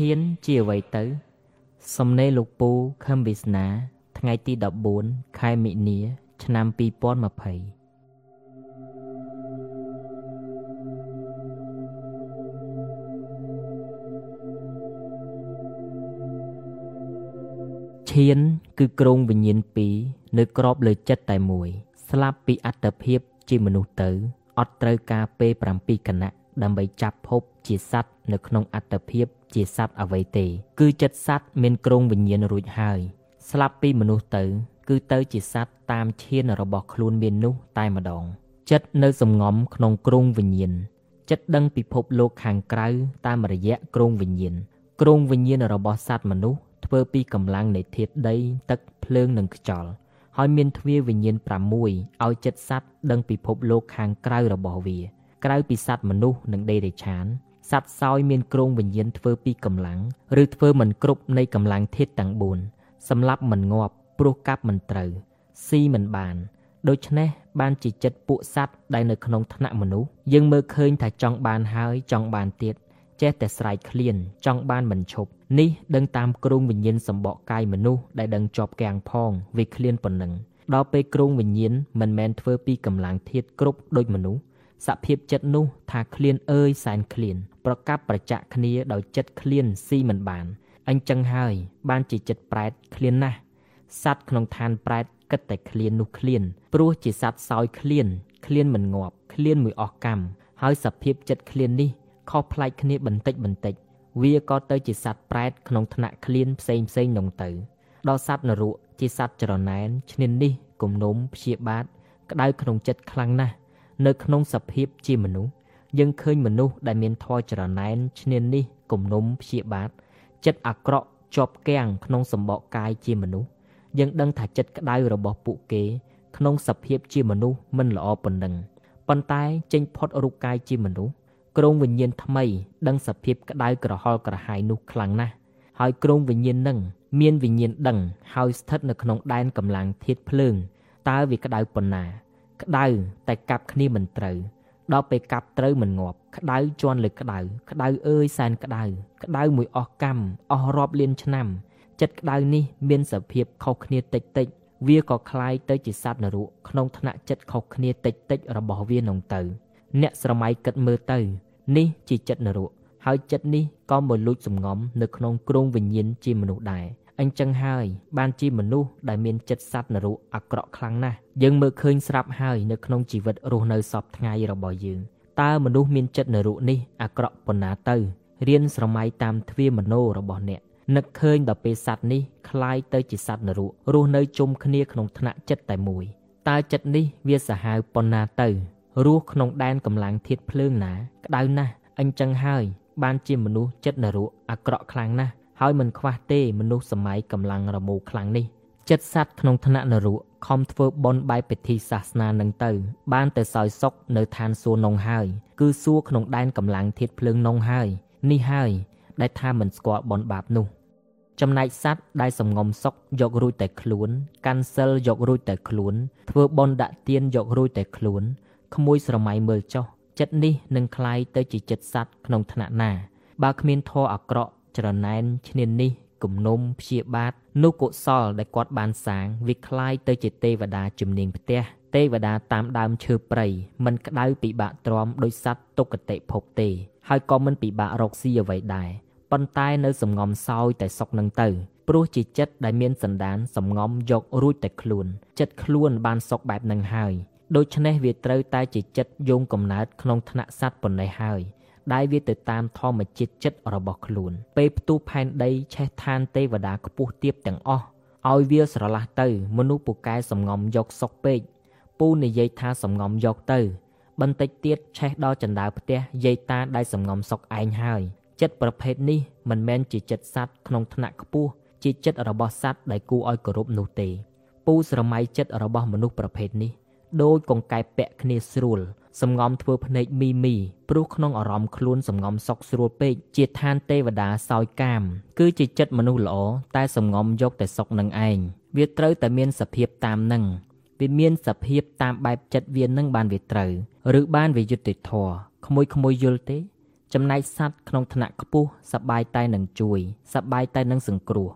ឈានជាអ្វីទៅ សំណេរលោកពូខឹមវាសនា ថ្ងៃទី14ខែមិនិនាឆ្នាំ2020ឈានគឺក្រងវិញ្ញាណពីរនៅក្របលើចិត្តតែមួយ ស្លាប់ពីអត្តភាពជាមនុស្សទៅអត់ត្រូវការពេល7គណៈ ដើម្បីចាប់ភពជាសត្វនៅក្នុងអត្តភាពជាសត្វអ្វីទេ គឺចិត្តសត្វមានក្រងវិញ្ញាណរួចហើយ ស្លាប់ពីមនុស្សទៅ គឺទៅជាសត្វតាមឈានរបស់ខ្លួនមាននោះតែម្ដង ចិត្តនៅសំងំក្នុងក្រងវិញ្ញាណចិត្តដឹងពិភពលោកខាងក្រៅតាមរយៈក្រងវិញ្ញាណក្រងវិញ្ញាណរបស់សត្វមនុស្សធ្វើពីកម្លាំងនៃធាតុដី ទឹកភ្លើងនិងខ្យល់ហើយមានទ្វារវិញ្ញាណ6ឲ្យចិត្តសត្វដឹងពិភពលោកខាងក្រៅរបស់វា ក្រៅពីសត្វមនុស្សនិងដេរឆានសត្វសោយមានក្រងវិញ្ញាណធ្វើពីកម្លាំងឬធ្វើមិនគ្រប់នៃកម្លាំងធាតុទាំង4សម្រាប់មិនងាប់ព្រោះកាប់មិនត្រូវស៊ីមិនបានដូច្នេះបានជាចិត្តពួកសត្វដែលនៅក្នុងថ្នាក់មនុស្សយើងមើលឃើញថាចង់បានហើយចង់បានទៀតចេះតែស្រែកឃ្លានចង់បានមិនឈប់នេះដឹងតាមគ្រោងវិញ្ញាណសម្បកកាយមនុស្សដែលដឹងជាប់គាំងផងវាឃ្លានប៉ុណ្ណឹងដល់ពេលគ្រោងវិញ្ញាណមិនមែនធ្វើពីកម្លាំងធាតុគ្រប់ដូចមនុស្ស សភាពចិត្តនោះថាឃ្លានអើយសែនឃ្លាន ប្រកាប់ប្រចាក់គ្នាដោយចិត្តឃ្លានស៊ីមិនបានអញ្ចឹងហើយ បានជាចិត្តប្រែតឃ្លានណាស់សត្វក្នុងឋានប្រែតគិតតែឃ្លាននោះឃ្លាន ព្រោះជាសត្វសោយឃ្លានឃ្លានមិនងាប់ឃ្លានមួយអស់កម្មហើយសភាពចិត្តឃ្លាននេះខុសប្លែកគ្នាបន្តិចបន្តិច វាក៏ទៅជាសត្វប្រែតក្នុងថ្នាក់ឃ្លានផ្សេងផ្សេងនោះទៅ ដល់សត្វនរកជាសត្វចរណែនឈ្នាននេះគំនុំព្យាបាទក្តៅក្នុងចិត្តខ្លាំងណាស់ នៅក្នុងសភាពជាមនុស្សយើងឃើញមនុស្សដែលមានធម៌ចរណែនឈ្នាននេះគំនុំព្យាបាទចិត្តអាក្រក់ជាប់គាំងក្នុងសម្បកកាយជាមនុស្សយើងដឹងថាចិត្តក្តៅរបស់ពួកគេ ក្នុងសភាពជាមនុស្សមិនល្អប៉ុណ្ណឹងប៉ុន្តែចេញផុតរូបកាយជាមនុស្សក្រងវិញ្ញាណថ្មី ដឹងសភាពក្តៅក្រហល់ក្រហាយនោះខ្លាំងណាស់ហើយក្រងវិញ្ញាណនឹងមានវិញ្ញាណដឹងហើយស្ថិតនៅក្នុងដែនកម្លាំងធាតុភ្លើងតើវាក្តៅប៉ុណ្ណា ក្តៅតែកាប់គ្នាមិនត្រូវដល់ពេលកាប់ត្រូវមិនងាប់ ក្តៅជន់លើក្តៅក្តៅអើយសែនក្តៅក្តៅមួយអស់កម្មអស់រាប់លានឆ្នាំ ចិត្តក្តៅនេះមានសភាពខុសគ្នាតិចតិចវាក៏คล้ายទៅជាសត្វនរកក្នុងថ្នាក់ចិត្តខុសគ្នាតិចតិចរបស់វានោះទៅអ្នកស្រមៃគិតមើលទៅ នេះជាចិត្តនរកហើយចិត្តនេះក៏មកលួចសំងំនៅក្នុងគ្រោងវិញ្ញាណជាមនុស្សដែរ អញ្ចឹងហើយបានជាមនុស្សដែលមានចិត្តសត្វនរកអាក្រក់ខ្លាំងណាស់យើងមើលឃើញស្រាប់ហើយនៅក្នុងជីវិតរស់នៅសពថ្ងៃរបស់យើងតើមនុស្សមានចិត្តនរកនេះអាក្រក់ប៉ុណ្ណាទៅរៀនស្រមៃតាមទ្វាមโนរបស់អ្នកនឹកឃើញដល់ពេលសត្វនេះคล้ายទៅជាសត្វនរករស់នៅជុំគ្នាក្នុងថ្នាក់ចិត្តតែមួយតើចិត្តនេះវាសាហាវប៉ុណ្ណាទៅរស់ក្នុងដែនកម្លាំងធាតភ្លើងណាក្តៅណាស់អញ្ចឹងហើយបានជាមនុស្សចិត្តនរកអាក្រក់ខ្លាំងណាស់ ហើយមិនខ្វះទេមនុស្សសម័យកម្លាំងរមូរខ្លាំងនេះចិត្តសัตว์ក្នុងថ្នាក់នរកខំធ្វើបន់បែបពិធីសាសនានឹងទៅ បានទៅសោយសុកនៅឋានសួគ៌នងហើយគឺសួគ៌ក្នុងដែនកម្លាំងធាតភ្លើងនងហើយនេះហើយដែលថាមិនស្គាល់បន់បាបនោះចំណែកសัตว์ដែលសំងំសុកយករួចតែខ្លួនកាន់សិលយករួចតែខ្លួនធ្វើបន់ដាក់ទៀនយករួចតែខ្លួនក្មួយស្រមៃមើលចុះចិត្តនេះនឹងคล้ายទៅជាចិត្តសัตว์ក្នុងថ្នាក់ណា បើគ្មានធរអាក្រក់ ច្រណែនឈ្នាននេះគំនុំព្យាបាទនោះកុសលដែលគាត់បានសាងវាคล้ายទៅជាទេវតាជំនាញផ្ទះទេវតាតាមដើមឈើព្រៃមិនក្តៅពិបាកទ្រាំដោយសัตว์ទុគតិភពទេ ហើយក៏មិនពិបាករកស៊ីអ្វីដែរប៉ុន្តែនៅសំងំសោយតែសុកនឹងទៅព្រោះជាចិត្តដែលមានសន្តានសំងំយករួចតែខ្លួន ចិត្តខ្លួនបានសុកបែបនឹងហើយដូច្នេះវាត្រូវតែជាចិត្តយោងកំណើតក្នុងថ្នាក់សัตว์ប៉ុណ្ណេះហើយ ដែលវាទៅតាមធម្មជាតិចិត្តរបស់ខ្លួន ពេលផ្ទុះផែនដីឆេះឋានទេវតាខ្ពស់ទៀបទាំងអស់ឲ្យវាស្រឡះទៅ មនុស្សពូកែសំងំយកសុកពេកពូនិយាយថាសំងំយកទៅ បន្តិចទៀតឆេះដល់ចណ្ដើផ្ទះយាយតាដែលសំងំសុកឯងហើយចិត្តប្រភេទនេះមិនមែនជាចិត្តសัตว์ក្នុងថ្នាក់ខ្ពស់ជាចិត្តរបស់សัตว์ដែលគួរឲ្យគោរពនោះទេពូស្រមៃចិត្តរបស់មនុស្សប្រភេទនេះ ដូចកង្កែបពាក់គ្នាស្រួលសំងំធ្វើភ្នែកមីមីព្រោះក្នុងអារម្មណ៍ខ្លួនសំងំសុកស្រួលពេកជាឋានទេវតាសោយកាម គឺជាចិត្តមនុស្សល្អតែសំងំយកតែសុកនឹងឯងវាត្រូវតែមានសភាពតាមនឹងវាមានសភាពតាមបែបចិត្តវានឹងបានវាត្រូវឬបានវាយុត្តិធម៌ក្មួយក្មួយយល់ទេ ចំណែកសត្វក្នុងឋានៈខ្ពស់សបាយតែនឹងជួយសបាយតែនឹងសង្គ្រោះ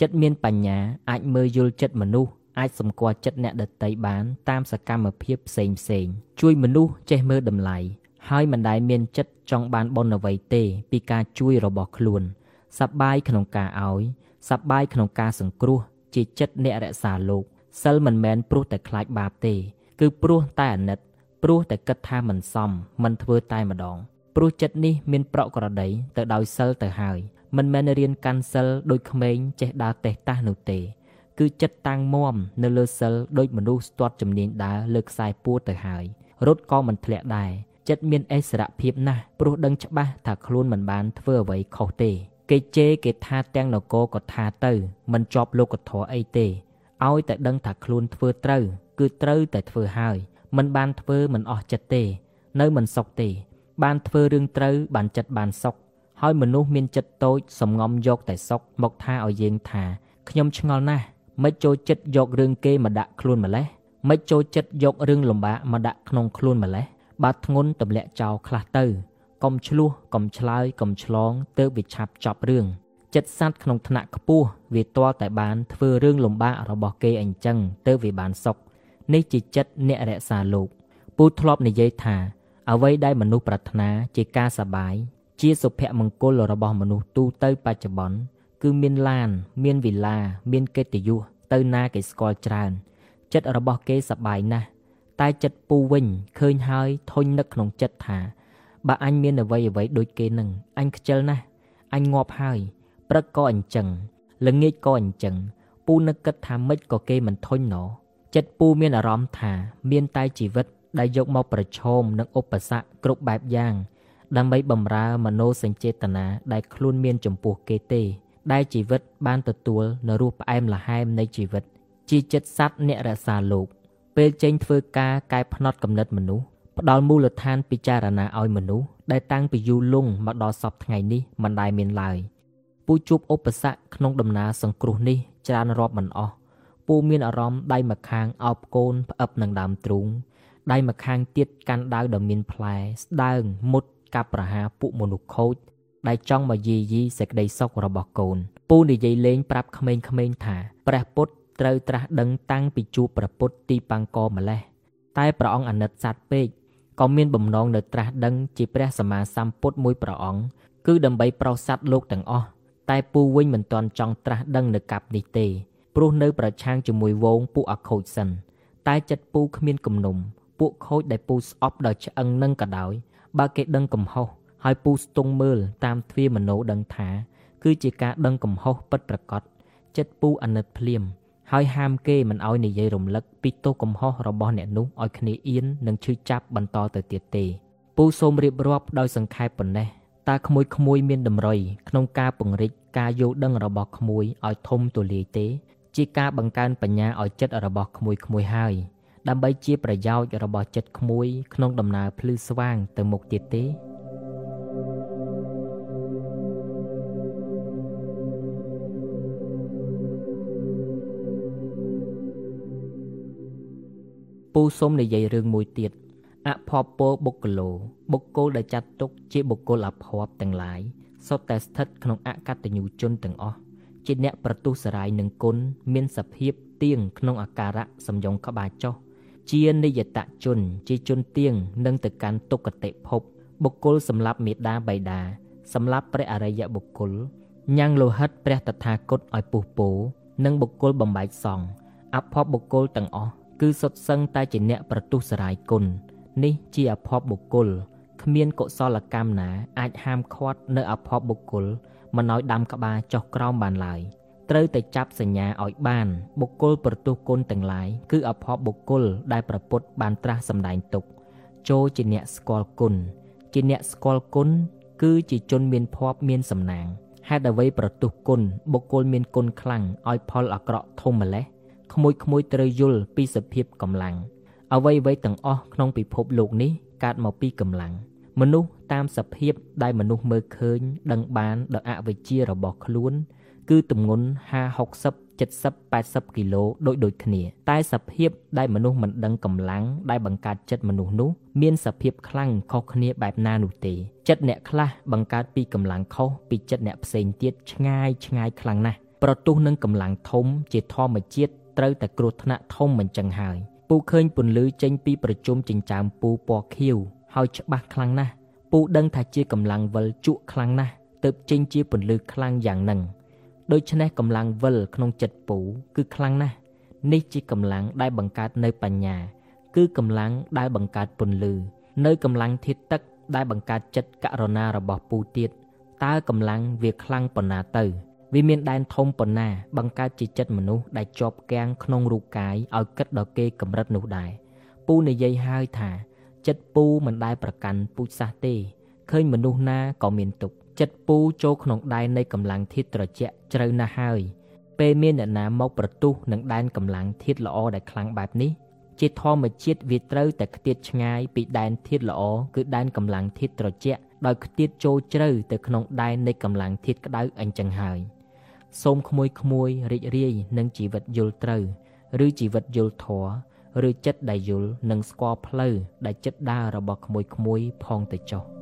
ចិត្តមានបញ្ញាអាចមើលយល់ចិត្តមនុស្ស អាចសម្គាល់ចិត្តអ្នកដតីបាន តាមសកម្មភាពផ្សេងផ្សេងជួយមនុស្សចេះមើលតម្លៃហើយមិនដែលមានចិត្តចង់បានបុណ្យអ្វីទេ ពីការជួយរបស់ខ្លួនសប្បាយក្នុងការឲ្យសប្បាយក្នុងការសង្គ្រោះ ជាចិត្តអ្នករក្សាលោកសិលមិនមែនព្រោះតែខ្លាចបាបទេ គឺព្រោះតែអាណិតព្រោះតែគិតថាមិនសមមិនធ្វើតែម្ដងព្រោះចិត្តនេះមានប្រក្រតីទៅដោយសិលទៅហើយមិនមែនរៀនកាន់សិលដូចក្មេងចេះដើរតេះតាស់នោះទេ គឺចិត្តតាំងមមនៅលើសិលដូចមនុស្សស្ទាត់ជំនាញដើរលើខ្សែពួរទៅហើយរត់ក៏មិនធ្លាក់ដែរចិត្តមានអិសរភាពណាស់ព្រោះដឹងច្បាស់ថាខ្លួនមិនបានធ្វើអ្វីខុសទេ គេជេរគេថាទាំងនគរក៏ថាទៅមិនជាប់លោកធម៌អីទេឲ្យតែដឹងថាខ្លួនធ្វើត្រូវ គឺត្រូវតែធ្វើហើយមិនបានធ្វើមិនអស់ចិត្តទេ នៅមិនសុខទេ បានធ្វើរឿងត្រូវបានចិត្តបានសុខហើយមនុស្សមានចិត្តតូចសំងំយកតែសុខមកថាឲ្យយើងថាខ្ញុំឆ្ងល់ណាស់ មិនចូលចិត្តយករឿងគេមកដាក់ខ្លួនម្លេះមិនចូលចិត្តយករឿងលំបាកមកដាក់ក្នុងខ្លួនម្លេះបើធ្ងន់ទម្លាក់ចោលខ្លះទៅកុំឆ្លោះកុំឆ្លើយកុំឆ្លងទើបវាឆាប់ចប់រឿងចិត្តសัตว์ក្នុងថ្នាក់ខ្ពស់វាទាល់តែបានធ្វើរឿងលំបាករបស់គេអញ្ចឹងទើបវាបានសុខនេះជាចិត្តអ្នករក្សាលោកពូធ្លាប់និយាយថាអ្វីដែលមនុស្សប្រាថ្នាជាការសបាយជាសុភមង្គលរបស់មនុស្សទូទៅបច្ចុប្បន្ន គឺមានឡាន មានវិឡា មានកិត្តិយសទៅណាគេស្គាល់ច្រើន ចិត្តរបស់គេសបាយណាស់តែចិត្តពូវិញឃើញហើយធុញនឹកក្នុងចិត្តថា បើអញមានអ្វីអ្វីដូចគេនឹងអញខ្ជិលណាស់អញងាប់ហើយព្រឹកក៏អញ្ចឹងល្ងាចក៏អញ្ចឹងពូនឹកគិតថាម៉េចក៏គេមិនធុញណោចិត្តពូមានអារម្មណ៍ថា មានតែជីវិតដែលយកមកប្រឈមនឹងឧបសគ្គគ្រប់បែបយ៉ាង ដើម្បីបំរើមโนសញ្ចេតនាដែលខ្លួនមានចំពោះគេទេ ដែលជីវិតបានទទួលនៅរសផ្អែមល្ហែមនៃជីវិត ជាចិត្តសัตว์អ្នករក្សាលោក ពេលចេញធ្វើការកែផ្នត់កំណត់មនុស្សផ្ដល់មូលដ្ឋានពិចារណាឲ្យមនុស្សដែលតាំងពីយូរលង់មកដល់សពថ្ងៃនេះមិនដែលមានឡើយពូជួបឧបសគ្គក្នុងដំណើរសង្គ្រោះនេះច្រើនរាប់មិនអស់ពូមានអារម្មណ៍ដៃម្ខាងអោបកូនផ្អឹបនឹងដើមទ្រូងដៃម្ខាងទៀតកាន់ដាវដ៏មានផ្លែស្ដើងមុតកាប់ប្រហារពួកមនុស្សខូច ដែលចង់មកយាយីសេចក្តីសុខរបស់កូន ពូនិយាយលេងប្រាប់ក្មេងៗថាព្រះពុទ្ធត្រូវត្រាស់ដឹងតាំងពីជួបព្រះពុទ្ធទីបាំងកម្លេះតែព្រះអង្គអាណិតសត្វពេកក៏មានបំណងនៅត្រាស់ដឹងជាព្រះសម្មាសម្ពុទ្ធមួយព្រះអង្គគឺដើម្បីប្រោសសត្វលោកទាំងអស់តែពូវិញមិនទាន់ចង់ត្រាស់ដឹងនៅកັບនេះទេព្រោះនៅប្រឆាំងជាមួយវងពួកអាខូចសិនតែចិត្តពូគ្មានគំនុំពួកខូចដែលពូស្អប់ដល់ឆ្អឹងនឹងក៏ដោយបើគេដឹងកំហុស ហើយពូស្ទង់មើលតាមទ្វាមโนដឹងថា គឺជាការដឹងកំហុសពិតប្រាកដចិត្តពូអាណិតភ្លាម ហើយហាមគេមិនឲ្យនិយាយរំលឹកពីទោសកំហុសរបស់អ្នកនោះឲ្យគ្នាអៀននិងឈឺចាប់បន្តទៅទៀតទេពូសូមរៀបរាប់ដោយសង្ខេបប៉ុណ្ណេះតើក្មួយក្មួយមានតម្រុយក្នុងការពង្រីកការយល់ដឹងរបស់ក្មួយឲ្យធំទូលាយទេ ជាការបង្កើនបញ្ញាឲ្យចិត្តរបស់ក្មួយក្មួយហើយដើម្បីជាប្រយោជន៍របស់ចិត្តក្មួយក្នុងដំណើរភ្លឺស្វាងទៅមុខទៀតទេ ពូសុំនិយាយរឿងមួយទៀតអភ័ព្វពោបុគ្គលោបុគ្គលដែលចាត់ទុកជាបុគ្គលអភ័ព្វទាំងឡាយសុទ្ធតែស្ថិតក្នុងអកតញ្ញូជនទាំងអស់ជាអ្នកប្រទុសរាយនឹងគុណមានសភាពទៀងក្នុងអាការៈសំយងក្បាលចុះជានិយតជន ជាជនទៀងនឹងទៅកាន់ទុគតិភព បុគ្គលសម្រាប់មេដាបៃតាសម្រាប់ព្រះអរិយបុគ្គលញ៉ាំងលោហិតព្រះតថាគតឲ្យពុះពោនិងបុគ្គលបំបែកសង្ឃអភ័ព្វបុគ្គលទាំងអស់ គឺសុទ្ធសឹងតែជាអ្នកប្រទុសរាយគុណនេះជាអភ័ព្វបុគ្គលគ្មានកុសលកម្មណា អាចហាមឃាត់នៅអភ័ព្វបុគ្គលមិនឲ្យដាំក្បាលចុះក្រោមបានឡើយត្រូវតែចាប់សញ្ញាឲ្យបាន បុគ្គលប្រទុះគុណទាំងឡាយគឺអភ័ព្វបុគ្គលដែលប្រពុតបានត្រាស់សម្ដែងទុកចូលជាអ្នកស្គាល់គុណជាអ្នកស្គាល់គុណគឺជាជនមានភ័ព្វមានសំណាងហេតុអ្វីប្រទុះគុណបុគ្គលមានគុណខ្លាំងឲ្យផលអាក្រក់ធំម្លេះ ក្មួយក្មួយត្រូវយល់ពីសភាពកម្លាំងអ្វីអ្វីទាំងអស់ក្នុងពិភពលោកនេះកើតមកពីកម្លាំងមនុស្សតាមសភាពដែលមនុស្សមើលឃើញ ដឹងបានដោយអវិជ្ជារបស់ខ្លួន គឺទម្ងន់50 60 70-80គីឡូដូចដូចគ្នា តែសភាពដែលមនុស្សមិនដឹងកម្លាំងដែលបង្កើតចិត្តមនុស្សនោះមានសភាពខ្លាំងខុសគ្នាបែបណានោះទេចិត្តអ្នកខ្លះបង្កើតពីកម្លាំងខុសពីចិត្តអ្នកផ្សេងទៀតឆ្ងាយឆ្ងាយខ្លាំងណាស់ប្រទុះនឹងកម្លាំងធំជាធម្មជាតិ ត្រូវតែគ្រោះថ្នាក់ធំមិនចឹងហើយពូឃើញពន្លឺចេញពីប្រជុំចិញ្ចើមពូពណ៌ខៀវហើយច្បាស់ខ្លាំងណាស់ពូដឹងថាជាកម្លាំងវិលជក់ខ្លាំងណាស់ទើបចេញជាពន្លឺខ្លាំងយ៉ាងហ្នឹងដូច្នេះកម្លាំងវិលក្នុងចិត្តពូគឺខ្លាំងណាស់នេះជាកម្លាំងដែលបង្កើតនៅបញ្ញា គឺកម្លាំងដែលបង្កើតពន្លឺ នៅកម្លាំងធាតុទឹកដែលបង្កើតចិត្តករុណារបស់ពូទៀតតើកម្លាំងវាខ្លាំងប៉ុណ្ណាទៅ វាមានដែនធំប៉ុណ្ណាបង្កើតជាចិត្តមនុស្សដែលជាប់គាំងក្នុងរូបកាយឲ្យគិតដល់គេកម្រិតនោះដែរពូនិយាយហើយថាចិត្តពូមិនដែលប្រកាន់ពូជសាសទេឃើញមនុស្សណាក៏មានទុក្ខចិត្តពូចូលក្នុងដែននៃកម្លាំងធាតុត្រជាក់ជ្រៅណាស់ហើយពេលមានអ្នកណាមកប្រទុះនឹងដែនកម្លាំងធាតុល្អដែលខ្លាំងបែបនេះជាធម្មជាតិវាត្រូវតែខ្ទាតឆ្ងាយពីដែនធាតុល្អគឺដែនកម្លាំងធាតុត្រជាក់ដោយខ្ទាតចូលជ្រៅទៅក្នុងដែននៃកម្លាំងធាតុក្តៅអញ្ចឹងហើយ សូមក្មួយក្មួយរីករាយនឹងជីវិតយល់ត្រូវ ឬជីវិតយល់ធម៌ឬចិត្តដែលយល់និងស្គាល់ផ្លូវដែលចិត្តដើររបស់ក្មួយក្មួយផងទៅចុះ